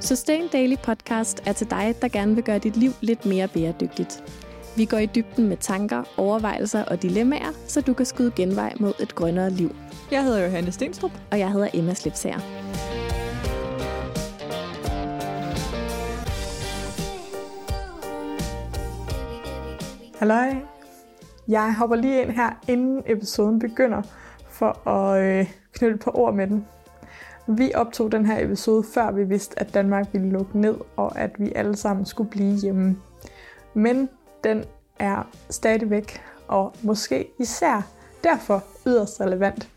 Sustain Daily Podcast er til dig, der gerne vil gøre dit liv lidt mere bæredygtigt. Vi går i dybden med tanker, overvejelser og dilemmaer, så du kan skyde genvej mod et grønnere liv. Jeg hedder Johanne Stenstrup. Og jeg hedder Emma Slipsager. Halløj. Jeg hopper lige ind her, inden episoden begynder, for at øh, knytte på ord med den. Vi optog den her episode, før vi vidste, at Danmark ville lukke ned, og at vi alle sammen skulle blive hjemme. Men den er stadigvæk, og måske især derfor yderst relevant.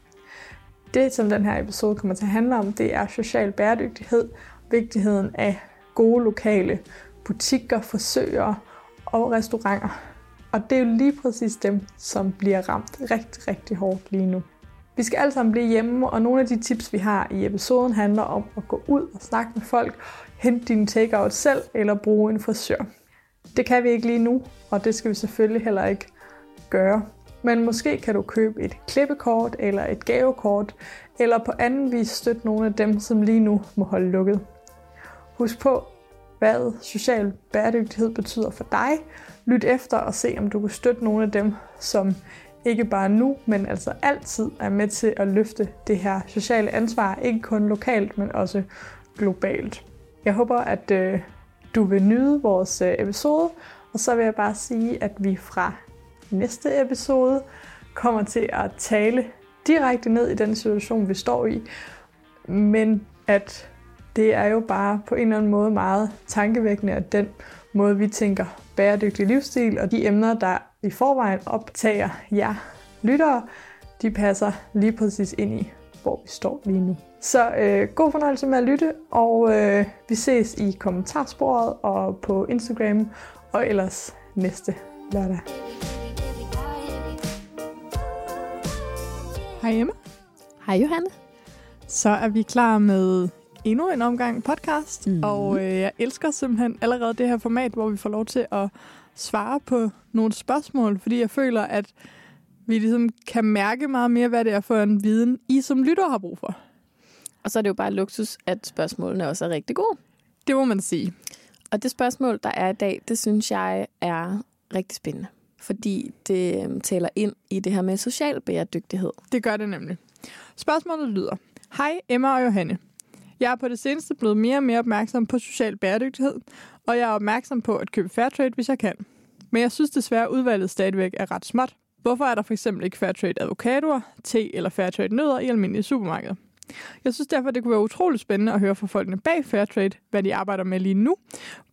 Det, som den her episode kommer til at handle om, det er social bæredygtighed, vigtigheden af gode lokale butikker, forsøger og restauranter. Og det er jo lige præcis dem, som bliver ramt rigtig, rigtig hårdt lige nu. Vi skal alle sammen blive hjemme, og nogle af de tips, vi har i episoden, handler om at gå ud og snakke med folk, hente din takeout selv eller bruge en frisør. Det kan vi ikke lige nu, og det skal vi selvfølgelig heller ikke gøre. Men måske kan du købe et klippekort eller et gavekort, eller på anden vis støtte nogle af dem, som lige nu må holde lukket. Husk på, hvad social bæredygtighed betyder for dig. Lyt efter og se, om du kan støtte nogle af dem, som ikke bare nu, men altså altid er med til at løfte det her sociale ansvar, ikke kun lokalt, men også globalt. Jeg håber, at øh, du vil nyde vores øh, episode, og så vil jeg bare sige, at vi fra næste episode kommer til at tale direkte ned i den situation, vi står i, men at det er jo bare på en eller anden måde meget tankevækkende, at den måde, vi tænker bæredygtig livsstil og de emner, der i forvejen optager jer lyttere, de passer lige præcis ind i, hvor vi står lige nu. Så øh, god fornøjelse med at lytte, og øh, vi ses i kommentarsporet og på Instagram, og ellers næste lørdag. Hej Emma. Hej Johanne. Så er vi klar med endnu en omgang podcast, mm. og øh, jeg elsker simpelthen allerede det her format, hvor vi får lov til at svare på nogle spørgsmål, fordi jeg føler, at vi ligesom kan mærke meget mere, hvad det er for en viden, I som lytter har brug for. Og så er det jo bare luksus, at spørgsmålene også er rigtig gode. Det må man sige. Og det spørgsmål, der er i dag, det synes jeg er rigtig spændende. Fordi det øhm, taler ind i det her med social bæredygtighed. Det gør det nemlig. Spørgsmålet lyder. Hej Emma og Johanne. Jeg er på det seneste blevet mere og mere opmærksom på social bæredygtighed, og jeg er opmærksom på at købe Fairtrade, hvis jeg kan. Men jeg synes desværre, at udvalget stadigvæk er ret småt. Hvorfor er der for eksempel ikke Fairtrade avocadoer, te eller Fairtrade nødder i almindelige supermarkeder? Jeg synes derfor, det kunne være utroligt spændende at høre fra folkene bag Fairtrade, hvad de arbejder med lige nu,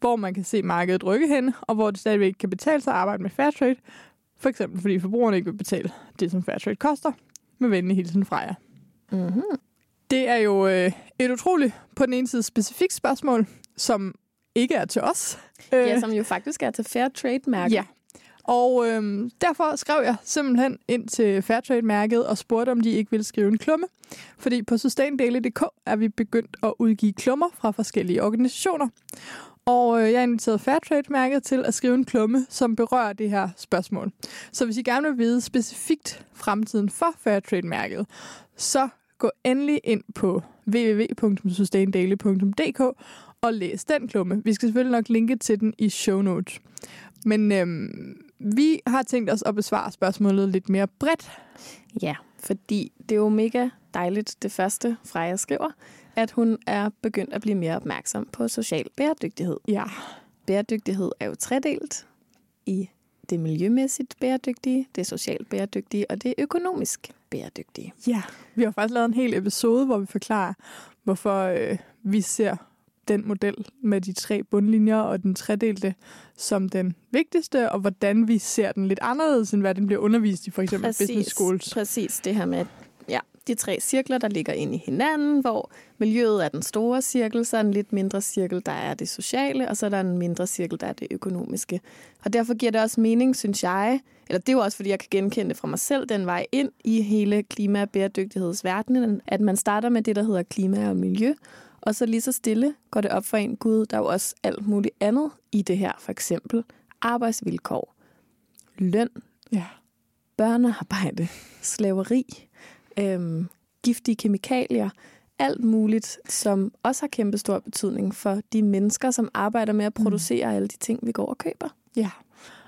hvor man kan se markedet rykke hen, og hvor det stadigvæk kan betale sig at arbejde med Fairtrade, for eksempel fordi forbrugerne ikke vil betale det, som Fairtrade koster. Med venlig hilsen fra jer. Mm-hmm. Det er jo øh, et utroligt, på den ene side, specifikt spørgsmål, som ikke er til os. Ja, som jo faktisk er til fair trade-mærket. Ja. Og øh, derfor skrev jeg simpelthen ind til Fairtrade-mærket og spurgte, om de ikke ville skrive en klumme. Fordi på sustaindaily.dk er vi begyndt at udgive klummer fra forskellige organisationer. Og øh, jeg inviterede Fairtrade-mærket til at skrive en klumme, som berører det her spørgsmål. Så hvis I gerne vil vide specifikt fremtiden for Fairtrade-mærket, så gå endelig ind på www.sustaindaily.dk og læs den klumme. Vi skal selvfølgelig nok linke til den i show notes. Men øhm, vi har tænkt os at besvare spørgsmålet lidt mere bredt. Ja, fordi det er jo mega dejligt, det første Freja skriver, at hun er begyndt at blive mere opmærksom på social bæredygtighed. Ja. Bæredygtighed er jo tredelt i det miljømæssigt bæredygtige, det socialt bæredygtige og det økonomisk bæredygtige. Ja. Vi har faktisk lavet en hel episode, hvor vi forklarer, hvorfor øh, vi ser den model med de tre bundlinjer og den tredelte som den vigtigste, og hvordan vi ser den lidt anderledes, end hvad den bliver undervist i for eksempel Præcis, business schools. præcis det her med ja, de tre cirkler, der ligger ind i hinanden, hvor miljøet er den store cirkel, så er en lidt mindre cirkel, der er det sociale, og så er der en mindre cirkel, der er det økonomiske. Og derfor giver det også mening, synes jeg, eller det er jo også, fordi jeg kan genkende det fra mig selv, den vej ind i hele klima- og bæredygtighedsverdenen, at man starter med det, der hedder klima og miljø, og så lige så stille går det op for en Gud, der er jo også alt muligt andet i det her, for eksempel arbejdsvilkår, løn, Ja. børnearbejde, slaveri, øhm, giftige kemikalier, alt muligt, som også har kæmpe stor betydning for de mennesker, som arbejder med at producere mm. alle de ting, vi går og køber. Ja,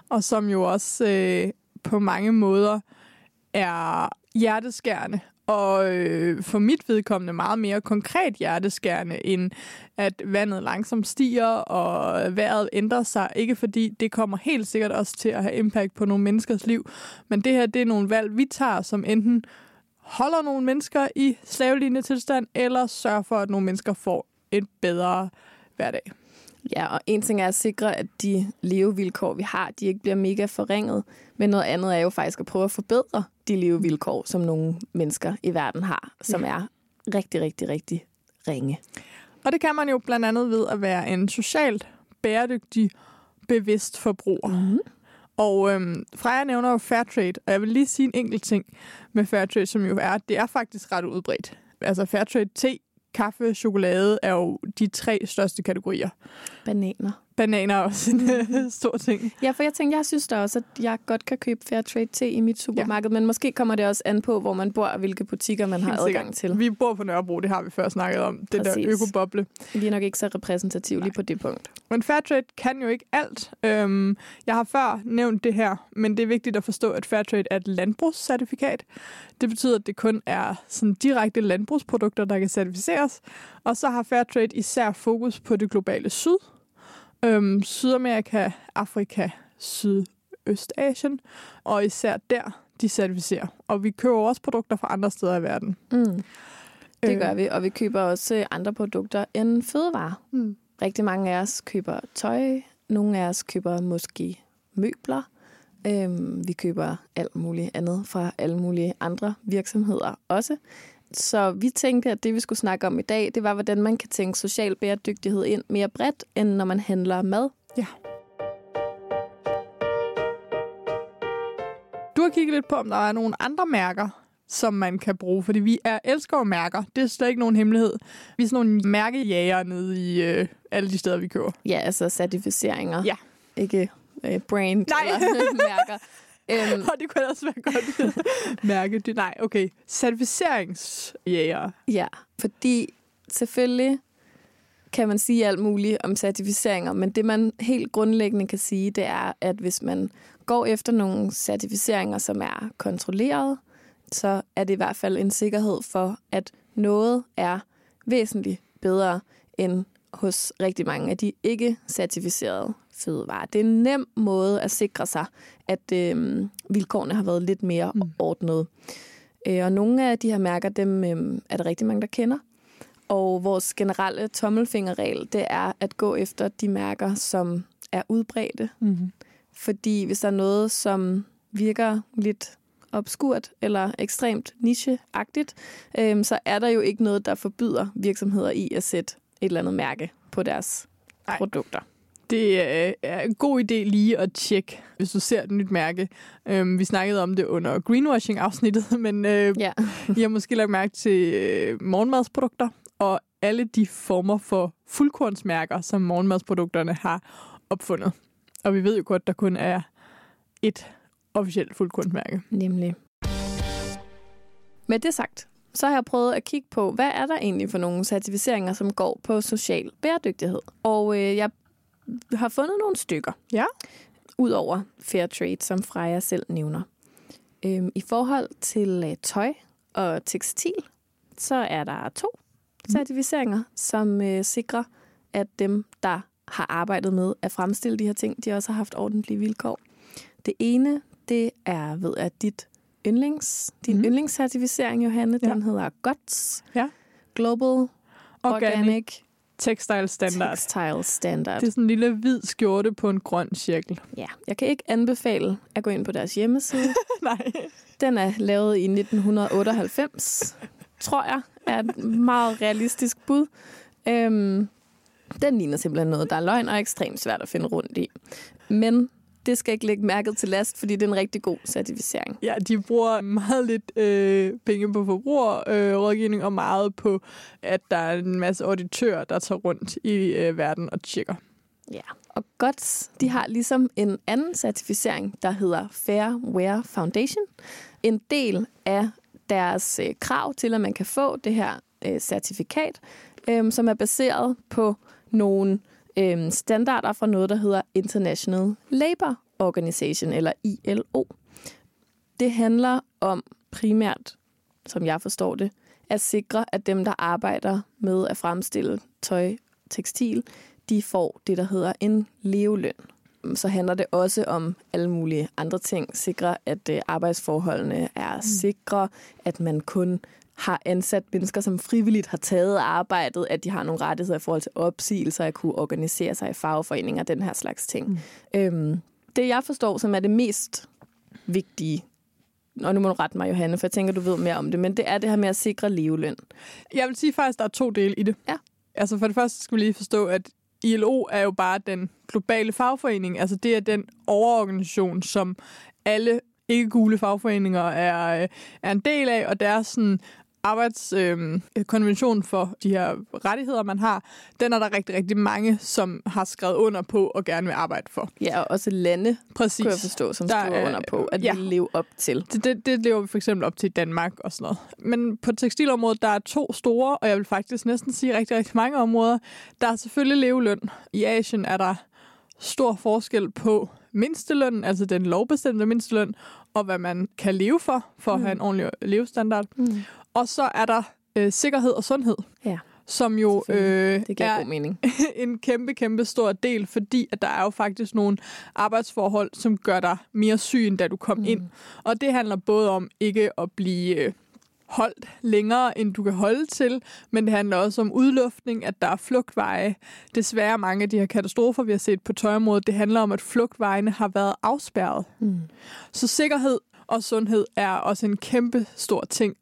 og som jo også øh, på mange måder er hjerteskærende og øh, for mit vedkommende meget mere konkret hjerteskærende, end at vandet langsomt stiger, og vejret ændrer sig. Ikke fordi det kommer helt sikkert også til at have impact på nogle menneskers liv, men det her det er nogle valg, vi tager, som enten holder nogle mennesker i slavelignende tilstand, eller sørger for, at nogle mennesker får et bedre hverdag. Ja, og en ting er at sikre, at de levevilkår, vi har, de ikke bliver mega forringet. Men noget andet er jo faktisk at prøve at forbedre de levevilkår, som nogle mennesker i verden har, som er rigtig, rigtig, rigtig ringe. Og det kan man jo blandt andet ved at være en socialt bæredygtig, bevidst forbruger. Mm-hmm. Og øhm, Freja nævner jo Fairtrade, og jeg vil lige sige en enkelt ting med Fairtrade, som jo er, at det er faktisk ret udbredt. Altså Fairtrade te kaffe, chokolade er jo de tre største kategorier. Bananer. Bananer er også en mm. stor ting. Ja, for jeg tænker, jeg synes da også, at jeg godt kan købe fair trade te i mit supermarked, ja. men måske kommer det også an på, hvor man bor og hvilke butikker man Helt har adgang til. Vi bor på Nørrebro, det har vi før snakket om. Det Præcis. der økoboble. Vi er nok ikke så repræsentative lige på det punkt. Men Fairtrade kan jo ikke alt. Øhm, jeg har før nævnt det her, men det er vigtigt at forstå, at Fairtrade er et landbrugscertifikat. Det betyder, at det kun er sådan direkte landbrugsprodukter, der kan certificeres. Og så har Fairtrade især fokus på det globale syd, øhm, Sydamerika, Afrika, Sydøstasien, og især der, de certificerer. Og vi køber også produkter fra andre steder i verden. Mm. Det gør øh. vi, og vi køber også andre produkter end fødevarer. Mm. Rigtig mange af os køber tøj, nogle af os køber måske møbler. Øhm, vi køber alt muligt andet fra alle mulige andre virksomheder også. Så vi tænkte, at det vi skulle snakke om i dag, det var, hvordan man kan tænke social bæredygtighed ind mere bredt, end når man handler mad. Ja. Du har kigget lidt på, om der er nogle andre mærker, som man kan bruge, fordi vi er elsker mærker. Det er slet ikke nogen hemmelighed. Vi er sådan nogle mærkejæger nede i øh, alle de steder, vi køber. Ja, altså certificeringer. Ja. Ikke øh, brand Nej. eller mærker. Øhm, og det kunne også være godt mærke. Det, nej, okay. Certificeringsjæger. Ja, fordi selvfølgelig kan man sige alt muligt om certificeringer, men det man helt grundlæggende kan sige, det er, at hvis man går efter nogle certificeringer, som er kontrolleret, så er det i hvert fald en sikkerhed for, at noget er væsentligt bedre end hos rigtig mange af de ikke certificerede fødevarer. Det er en nem måde at sikre sig, at øh, vilkårene har været lidt mere mm. ordnet. Øh, og nogle af de her mærker, dem øh, er der rigtig mange, der kender. Og vores generelle tommelfingerregel, det er at gå efter de mærker, som er udbredte. Mm-hmm. Fordi hvis der er noget, som virker lidt obskurt eller ekstremt nicheagtigt, øh, så er der jo ikke noget, der forbyder virksomheder i at sætte et eller andet mærke på deres Ej. produkter. Det er en god idé lige at tjekke, hvis du ser et nyt mærke. Øhm, vi snakkede om det under greenwashing-afsnittet, men øh, ja. I har måske lagt mærke til øh, morgenmadsprodukter og alle de former for fuldkornsmærker, som morgenmadsprodukterne har opfundet. Og vi ved jo godt, der kun er et officielt fuldkornsmærke. Nemlig. Med det sagt, så har jeg prøvet at kigge på, hvad er der egentlig for nogle certificeringer, som går på social bæredygtighed. Og øh, jeg har fundet nogle stykker. Ja. Udover fair trade, som Freja selv nævner. Øhm, I forhold til øh, tøj og tekstil, så er der to mm. certificeringer, som øh, sikrer, at dem, der har arbejdet med at fremstille de her ting, de også har haft ordentlige vilkår. Det ene, det er ved, at dit yndlings, din mm. yndlingscertificering, Johanne, ja. den hedder GOTS. Ja. Global Organic, Organic Textile Standard. Textile Standard. Det er sådan en lille hvid skjorte på en grøn cirkel. Ja, jeg kan ikke anbefale at gå ind på deres hjemmeside. Nej. Den er lavet i 1998, tror jeg, er et meget realistisk bud. Øhm, den ligner simpelthen noget, der er løgn og ekstremt svært at finde rundt i. Men det skal ikke lægge mærket til last, fordi det er en rigtig god certificering. Ja, de bruger meget lidt øh, penge på forbrugerrådgivning øh, og meget på, at der er en masse auditører, der tager rundt i øh, verden og tjekker. Ja, og GOTS, de har ligesom en anden certificering, der hedder Fair Wear Foundation. En del af deres øh, krav til, at man kan få det her øh, certifikat, øh, som er baseret på nogle øh, standarder fra noget, der hedder International Labour Organization, eller ILO. Det handler om primært, som jeg forstår det, at sikre, at dem, der arbejder med at fremstille tøj, tekstil, de får det, der hedder en leveløn. Så handler det også om alle mulige andre ting. Sikre, at øh, arbejdsforholdene er mm. sikre, at man kun har ansat mennesker, som frivilligt har taget arbejdet, at de har nogle rettigheder i forhold til opsigelser, at kunne organisere sig i fagforeninger, den her slags ting. Mm. Øhm, det jeg forstår, som er det mest vigtige, og nu må du rette mig, Johanne, for jeg tænker, du ved mere om det, men det er det her med at sikre leveløn. Jeg vil sige faktisk, at der er to dele i det. Ja. Altså for det første skal vi lige forstå, at ILO er jo bare den globale fagforening. Altså det er den overorganisation, som alle ikke-gule fagforeninger er, øh, er en del af, og deres sådan, arbejdskonvention øh, for de her rettigheder, man har, den er der rigtig, rigtig mange, som har skrevet under på og gerne vil arbejde for. Ja, og også lande, Præcis. kunne jeg forstå, som der, skriver under på, at ja. vi lever op til. Det, det, det lever vi for eksempel op til i Danmark og sådan noget. Men på tekstilområdet, der er to store, og jeg vil faktisk næsten sige rigtig, rigtig mange områder. Der er selvfølgelig leveløn. I Asien er der stor forskel på mindsteløn, altså den lovbestemte mindsteløn, og hvad man kan leve for, for mm. at have en ordentlig levestandard. Mm. Og så er der øh, sikkerhed og sundhed. Ja. Som jo øh, det er god mening. en kæmpe, kæmpe stor del, fordi at der er jo faktisk nogle arbejdsforhold, som gør dig mere syg, end da du kom mm. ind. Og det handler både om ikke at blive øh, holdt længere, end du kan holde til, men det handler også om udluftning, at der er flugtveje. Desværre mange af de her katastrofer, vi har set på tøjområdet, det handler om, at flugtvejene har været afspærret. Mm. Så sikkerhed og sundhed er også en kæmpe stor ting,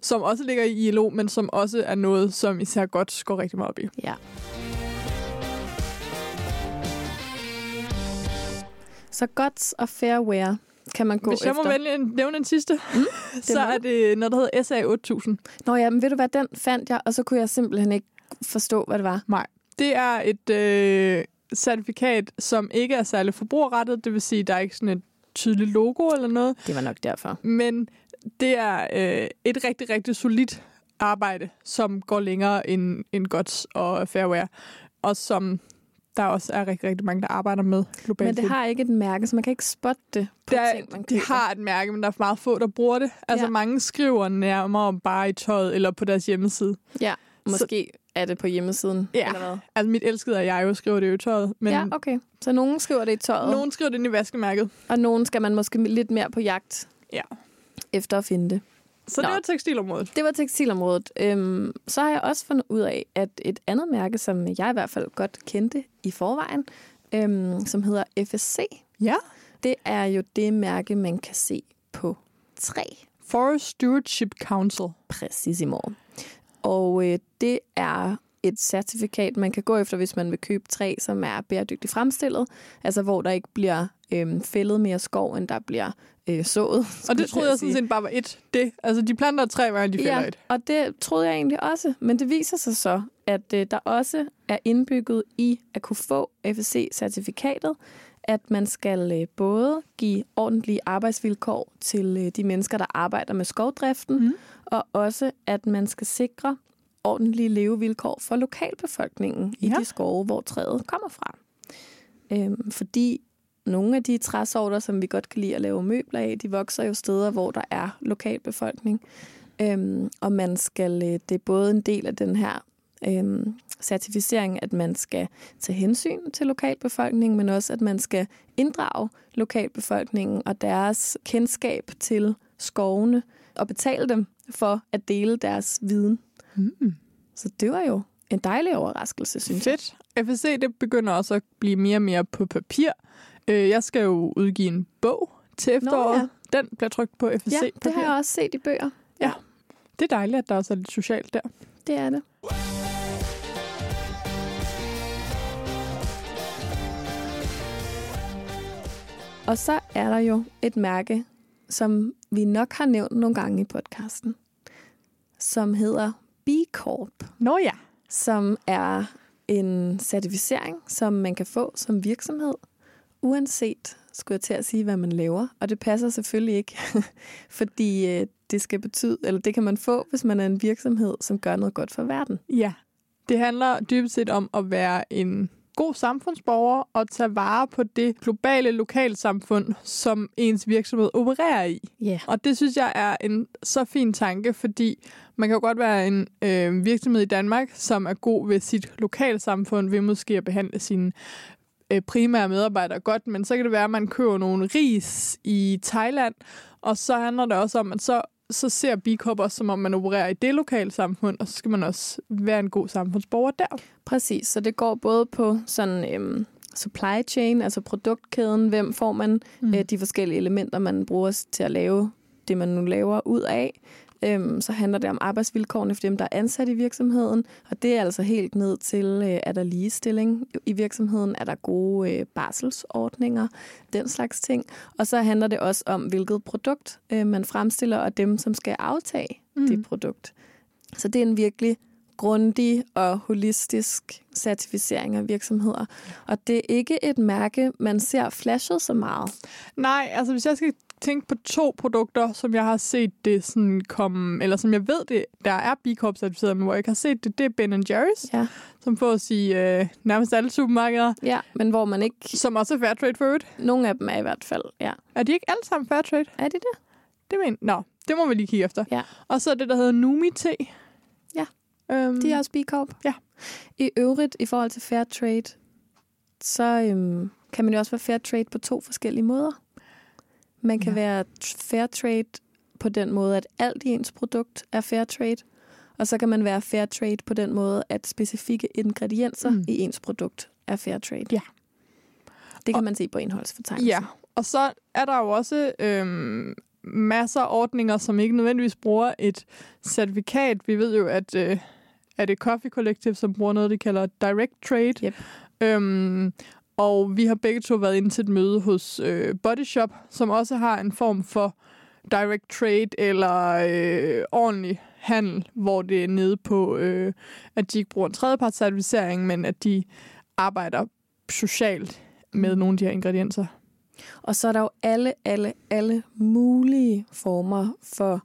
som også ligger i ILO, men som også er noget, som især godt går rigtig meget op i. Ja. Så godt og fair wear kan man gå Hvis jeg efter. må vælge en, nævne en sidste, mm, så er det noget, der hedder SA 8000. Nå ja, men ved du hvad, den fandt jeg, og så kunne jeg simpelthen ikke forstå, hvad det var. Nej. Det er et øh, certifikat, som ikke er særlig forbrugerrettet. Det vil sige, der er ikke sådan et tydeligt logo eller noget. Det var nok derfor. Men det er øh, et rigtig, rigtig solidt arbejde, som går længere end, end godt og fairware, og som der også er rigtig, rigtig mange, der arbejder med globalt. Men det har ikke et mærke, så man kan ikke spotte det på det er, ting, man De har et mærke, men der er meget få, der bruger det. Altså ja. mange skriver nærmere bare i tøjet eller på deres hjemmeside. Ja, måske så, er det på hjemmesiden. Ja, eller hvad? altså mit elskede og jeg jo skriver det i tøjet. Men ja, okay. Så nogen skriver det i tøjet. Nogen skriver det i vaskemærket. Og nogen skal man måske lidt mere på jagt ja. Efter at finde det. Så Nå. det var tekstilområdet. Det var tekstilområdet. Øhm, så har jeg også fundet ud af, at et andet mærke, som jeg i hvert fald godt kendte i forvejen, øhm, som hedder FSC. Ja. Det er jo det mærke, man kan se på træ. Forest Stewardship Council. Præcisimo. Og øh, det er et certifikat, man kan gå efter, hvis man vil købe træ, som er bæredygtigt fremstillet. Altså hvor der ikke bliver øh, fældet mere skov, end der bliver øh, sået. Og det troede jeg, jeg sådan set bare var et det. Altså de planter et træ, hver de fælder ja, et. og det troede jeg egentlig også. Men det viser sig så, at øh, der også er indbygget i at kunne få FSC-certifikatet, at man skal øh, både give ordentlige arbejdsvilkår til øh, de mennesker, der arbejder med skovdriften, mm. og også at man skal sikre ordentlige levevilkår for lokalbefolkningen ja. i de skove, hvor træet kommer fra. Øhm, fordi nogle af de træsorter, som vi godt kan lide at lave møbler af, de vokser jo steder, hvor der er lokalbefolkning. Øhm, og man skal, øh, det er både en del af den her øhm, certificering, at man skal tage hensyn til lokalbefolkningen, men også at man skal inddrage lokalbefolkningen og deres kendskab til skovene og betale dem for at dele deres viden. Mm. Så det var jo en dejlig overraskelse, synes Fedt. jeg. FSC det begynder også at blive mere og mere på papir. Øh, jeg skal jo udgive en bog til efteråret. Nå, ja. Den bliver trykt på FSC. Ja, det har jeg også set i bøger. Ja. Det er dejligt, at der også er lidt socialt der. Det er det. Og så er der jo et mærke, som vi nok har nævnt nogle gange i podcasten, som hedder B Corp. Nå ja. Som er en certificering, som man kan få som virksomhed, uanset, skulle jeg til at sige, hvad man laver. Og det passer selvfølgelig ikke, fordi øh, det skal betyde, eller det kan man få, hvis man er en virksomhed, som gør noget godt for verden. Ja, det handler dybest set om at være en god samfundsborger og tage vare på det globale lokalsamfund, som ens virksomhed opererer i. Yeah. Og det synes jeg er en så fin tanke, fordi man kan jo godt være en øh, virksomhed i Danmark, som er god ved sit lokalsamfund, ved måske at behandle sine øh, primære medarbejdere godt, men så kan det være, at man køber nogle ris i Thailand, og så handler det også om, at så så ser B Corp også, som om man opererer i det lokale samfund, og så skal man også være en god samfundsborger der. Præcis, så det går både på sådan øhm, supply chain, altså produktkæden, hvem får man mm. øh, de forskellige elementer, man bruger til at lave det, man nu laver ud af. Øhm, så handler det om arbejdsvilkårene for dem, der er ansat i virksomheden, og det er altså helt ned til, øh, er der ligestilling i virksomheden, er der gode øh, barselsordninger, den slags ting. Og så handler det også om, hvilket produkt øh, man fremstiller, og dem, som skal aftage mm. det produkt. Så det er en virkelig grundig og holistisk certificering af virksomheder. Og det er ikke et mærke, man ser flashet så meget. Nej, altså hvis jeg skal tænke på to produkter, som jeg har set det sådan komme, eller som jeg ved det, der er B Corp certificeret, men hvor jeg ikke har set det, det er Ben Jerry's, Ja. som fås i øh, nærmest alle supermarkeder, Ja, men hvor man ikke... som også er Fairtrade for øvrigt. Nogle af dem er i hvert fald, ja. Er de ikke alle sammen Fairtrade? Er de det? Det men, Nå, det må vi lige kigge efter. Ja. Og så er det, der hedder Numi Te. Ja. Øhm, De er også B Corp. Ja. I øvrigt, i forhold til fair trade, så øhm, kan man jo også være fair trade på to forskellige måder. Man kan Ja. være fair trade på den måde, at alt i ens produkt er fair trade. Og så kan man være fair trade på den måde, at specifikke ingredienser mm. i ens produkt er fair trade. Ja. Det kan Og- man se på indholdsfortegnelsen. Ja, og så er der jo også øhm, masser af ordninger, som ikke nødvendigvis bruger et certifikat. Vi ved jo, at øh, er det Coffee Collective, som bruger noget, de kalder Direct Trade. Yep. Øhm, og vi har begge to været inde til et møde hos øh, Body Shop, som også har en form for direct trade eller øh, ordentlig handel, hvor det er nede på, øh, at de ikke bruger en tredjepartscertificering, men at de arbejder socialt med nogle af de her ingredienser. Og så er der jo alle, alle, alle mulige former for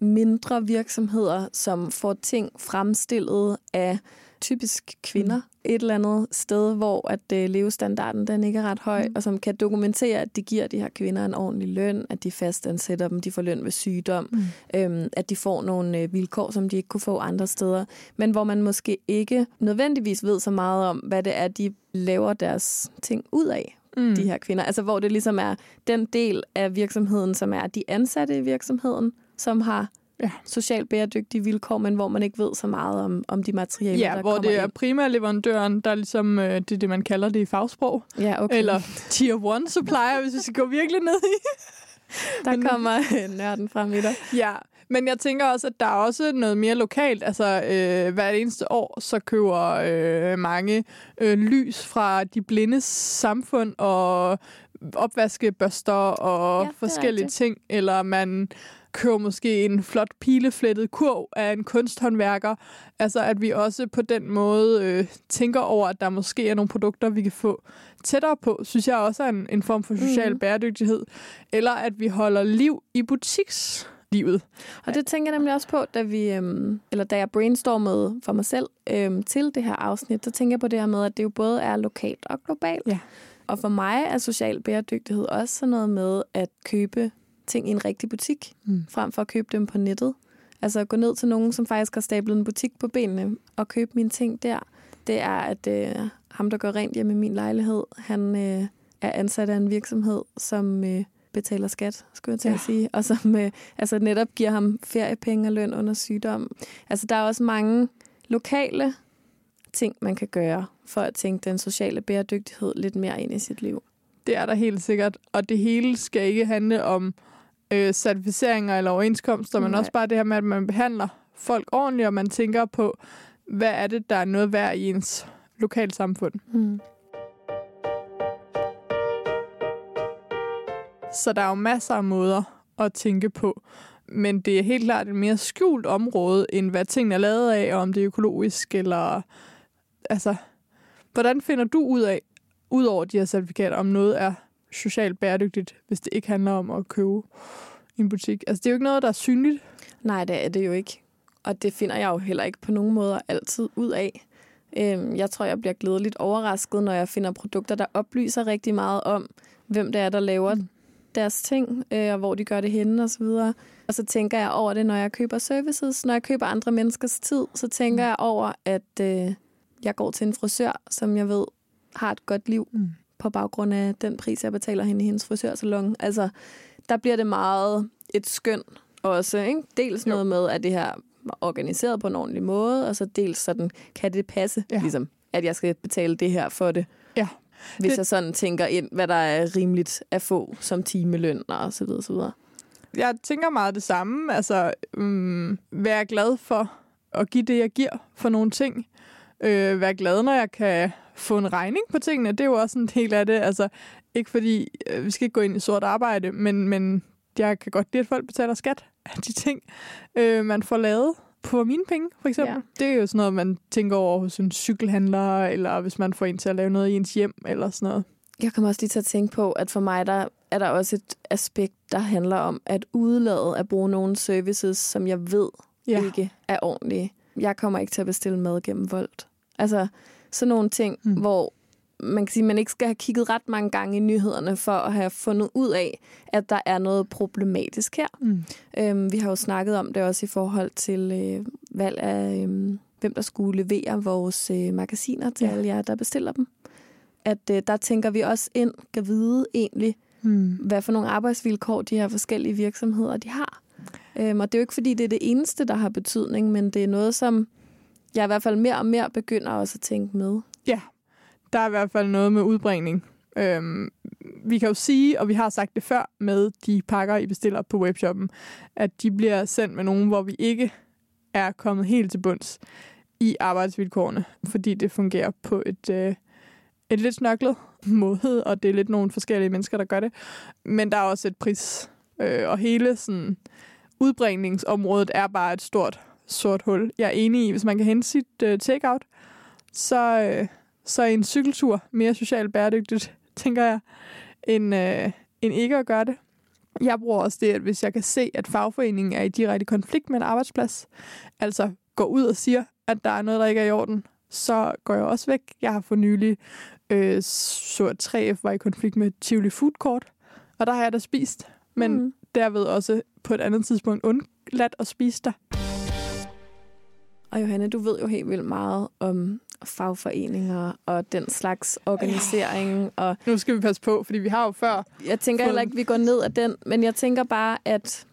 mindre virksomheder, som får ting fremstillet af typisk kvinder Mm. et eller andet sted, hvor at øh, levestandarden den ikke er ret høj, Mm. og som kan dokumentere, at de giver de her kvinder en ordentlig løn, at de fastansætter dem, de får løn ved sygdom, Mm. øhm, at de får nogle øh, vilkår, som de ikke kunne få andre steder, men hvor man måske ikke nødvendigvis ved så meget om, hvad det er, de laver deres ting ud af Mm. de her kvinder. Altså hvor det ligesom er den del af virksomheden, som er de ansatte i virksomheden, som har Ja. socialt bæredygtige vilkår, men hvor man ikke ved så meget om, om de materialer, Ja, der hvor det er ind. primærleverandøren, der er ligesom, øh, det er det, man kalder det i fagsprog. Ja, okay. Eller tier 1 supplier, hvis vi skal gå virkelig ned i. der men- kommer nørden frem i dig. Ja, men jeg tænker også, at der er også noget mere lokalt. Altså, øh, hvert eneste år, så køber øh, mange øh, lys fra de blindes samfund og opvaskebørster og Ja, forskellige ting. Eller man køber måske en flot pileflettet kurv af en kunsthåndværker. Altså, at vi også på den måde øh, tænker over, at der måske er nogle produkter, vi kan få tættere på, synes jeg også er en, en form for social Mhm. bæredygtighed. Eller at vi holder liv i butikslivet. Og det tænker jeg nemlig også på, da vi, øhm, eller da jeg brainstormede for mig selv øhm, til det her afsnit, så tænker jeg på det her med, at det jo både er lokalt og globalt. Ja. Og for mig er social bæredygtighed også sådan noget med at købe ting i en rigtig butik, Mm. frem for at købe dem på nettet. Altså at gå ned til nogen, som faktisk har stablet en butik på benene, og købe mine ting der. Det er, at øh, ham, der går rent hjemme i min lejlighed, han øh, er ansat af en virksomhed, som øh, betaler skat, skulle jeg til Ja. at sige, og som øh, altså netop giver ham feriepenge og løn under sygdom. Altså der er også mange lokale ting, man kan gøre for at tænke den sociale bæredygtighed lidt mere ind i sit liv. Det er der helt sikkert. Og det hele skal ikke handle om øh, certificeringer eller overenskomster, men Nej. også bare det her med, at man behandler folk ordentligt, og man tænker på, hvad er det, der er noget værd i ens lokalsamfund. Mm. Så der er jo masser af måder at tænke på. Men det er helt klart et mere skjult område, end hvad tingene er lavet af, og om det er økologisk, eller... Altså, hvordan finder du ud af, ud over de her certifikater, om noget er socialt bæredygtigt, hvis det ikke handler om at købe i en butik. Altså, det er jo ikke noget, der er synligt. Nej, det er det jo ikke. Og det finder jeg jo heller ikke på nogen måder altid ud af. Øhm, jeg tror, jeg bliver glædeligt overrasket, når jeg finder produkter, der oplyser rigtig meget om, hvem det er, der laver mm. deres ting, øh, og hvor de gør det henne osv. Og, og så tænker jeg over det, når jeg køber services. Når jeg køber andre menneskers tid, så tænker mm. jeg over, at øh, jeg går til en frisør, som jeg ved har et godt liv mm. På baggrund af den pris, jeg betaler hende i hendes frisørsalon. Altså, der bliver det meget et skøn også. Ikke? Dels jo. noget med, at det her organiseret på en ordentlig måde, og så dels sådan, kan det passe, ja. ligesom, at jeg skal betale det her for det. Ja. Hvis det... jeg sådan tænker ind, hvad der er rimeligt at få som timeløn og så videre, så videre. Jeg tænker meget det samme. Altså, um, være glad for at give det, jeg giver for nogle ting. Øh, være glad, når jeg kan få en regning på tingene. Det er jo også en del af det. Altså, ikke fordi, øh, vi skal ikke gå ind i sort arbejde, men, men jeg kan godt lide, at folk betaler skat af de ting, øh, man får lavet på mine penge, for eksempel. Ja. Det er jo sådan noget, man tænker over hos en cykelhandler, eller hvis man får en til at lave noget i ens hjem, eller sådan noget. Jeg kommer også lige til at tænke på, at for mig der er der også et aspekt, der handler om at udlade at bruge nogle services, som jeg ved ja. ikke er ordentlige. Jeg kommer ikke til at bestille mad gennem Volt. Altså sådan nogle ting, mm. hvor man kan sige, man ikke skal have kigget ret mange gange i nyhederne for at have fundet ud af, at der er noget problematisk her. Mm. Øhm, vi har jo snakket om det også i forhold til øh, valg af, øh, hvem der skulle levere vores øh, magasiner til ja. alle jer, der bestiller dem. At øh, der tænker vi også ind, kan vide egentlig, mm. hvad for nogle arbejdsvilkår de her forskellige virksomheder de har. Øhm, og det er jo ikke, fordi det er det eneste, der har betydning, men det er noget, som jeg i hvert fald mere og mere begynder også at tænke med. Ja, der er i hvert fald noget med udbringning. Øhm, vi kan jo sige, og vi har sagt det før med de pakker, I bestiller på webshoppen, at de bliver sendt med nogen, hvor vi ikke er kommet helt til bunds i arbejdsvilkårene, fordi det fungerer på et, øh, et lidt snørklet måde, og det er lidt nogle forskellige mennesker, der gør det. Men der er også et pris, øh, og hele sådan, udbringningsområdet er bare et stort sort hul. Jeg er enig i, hvis man kan hente sit øh, takeout, så, øh, så en cykeltur mere socialt bæredygtigt, tænker jeg, end, øh, end ikke at gøre det. Jeg bruger også det, at hvis jeg kan se, at fagforeningen er i direkte konflikt med en arbejdsplads, altså går ud og siger, at der er noget, der ikke er i orden, så går jeg også væk. Jeg har for nylig øh, så, at 3F var i konflikt med Tivoli Food Court, og der har jeg da spist, men mm. derved også på et andet tidspunkt undladt at spise der. Og Johanne, du ved jo helt vildt meget om fagforeninger og den slags organisering. Ja. Og nu skal vi passe på, fordi vi har jo før... Jeg tænker heller ikke, at vi går ned af den, men jeg tænker bare, at,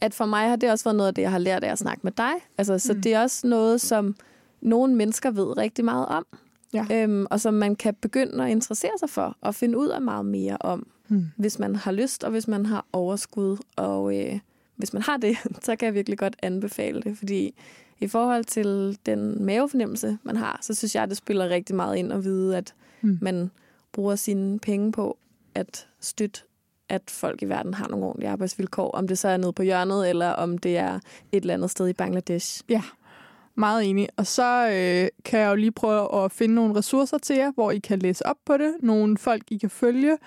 at for mig har det også været noget af det, jeg har lært af at snakke med dig. Altså, så mm. det er også noget, som nogle mennesker ved rigtig meget om. Ja. Øhm, og som man kan begynde at interessere sig for og finde ud af meget mere om, mm. hvis man har lyst og hvis man har overskud. Og øh, hvis man har det, så kan jeg virkelig godt anbefale det, fordi i forhold til den mavefornemmelse, man har, så synes jeg, det spiller rigtig meget ind at vide, at mm. man bruger sine penge på at støtte, at folk i verden har nogle ordentlige arbejdsvilkår. Om det så er nede på hjørnet, eller om det er et eller andet sted i Bangladesh. Ja, meget enig. Og så øh, kan jeg jo lige prøve at finde nogle ressourcer til jer, hvor I kan læse op på det. Nogle folk, I kan følge.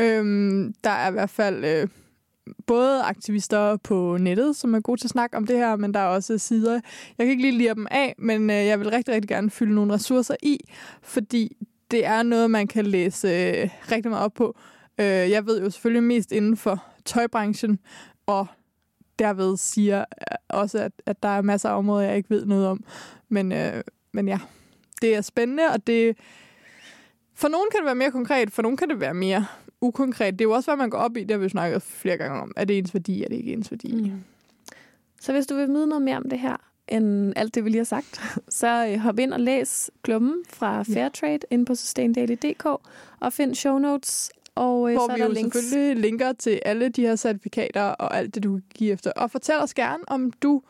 Øhm, der er i hvert fald... Øh, både aktivister på nettet, som er gode til at snakke om det her, men der er også sider. Jeg kan ikke lige lide dem af, men øh, jeg vil rigtig, rigtig gerne fylde nogle ressourcer i, fordi det er noget, man kan læse øh, rigtig meget op på. Øh, jeg ved jo selvfølgelig mest inden for tøjbranchen, og derved siger øh, også, at, at der er masser af områder, jeg ikke ved noget om. Men, øh, men ja, det er spændende, og det for nogen kan det være mere konkret, for nogen kan det være mere ukonkret. Det er jo også, hvad man går op i, det har vi snakket flere gange om. Er det ens værdi, er det ikke ens værdi? Mm. Så hvis du vil vide noget mere om det her, end alt det, vi lige har sagt, så øh, hop ind og læs klubben fra Fairtrade ja. inde på sustaindaily.dk og find show notes og øh, Hvor så vi er der jo links. selvfølgelig linker til alle de her certifikater og alt det, du kan give efter. Og fortæl os gerne, om du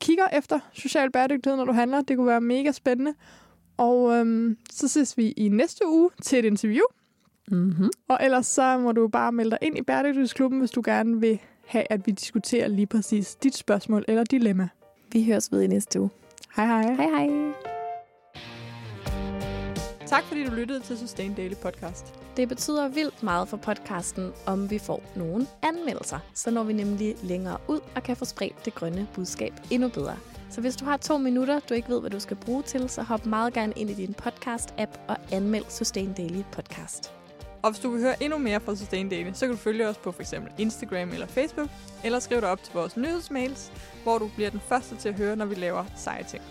kigger efter social bæredygtighed, når du handler. Det kunne være mega spændende. Og øhm, så ses vi i næste uge til et interview Mm-hmm. Og ellers så må du bare melde dig ind i Bæredygtighedsklubben, hvis du gerne vil have, at vi diskuterer lige præcis dit spørgsmål eller dilemma. Vi høres ved i næste uge. Hej hej. Hej hej. Tak fordi du lyttede til Sustain Daily Podcast. Det betyder vildt meget for podcasten, om vi får nogle anmeldelser. Så når vi nemlig længere ud og kan få spredt det grønne budskab endnu bedre. Så hvis du har to minutter, du ikke ved, hvad du skal bruge til, så hop meget gerne ind i din podcast-app og anmeld Sustain Daily Podcast. Og hvis du vil høre endnu mere fra Sustain Daily, så kan du følge os på f.eks. Instagram eller Facebook, eller skriv dig op til vores nyhedsmails, hvor du bliver den første til at høre, når vi laver seje ting.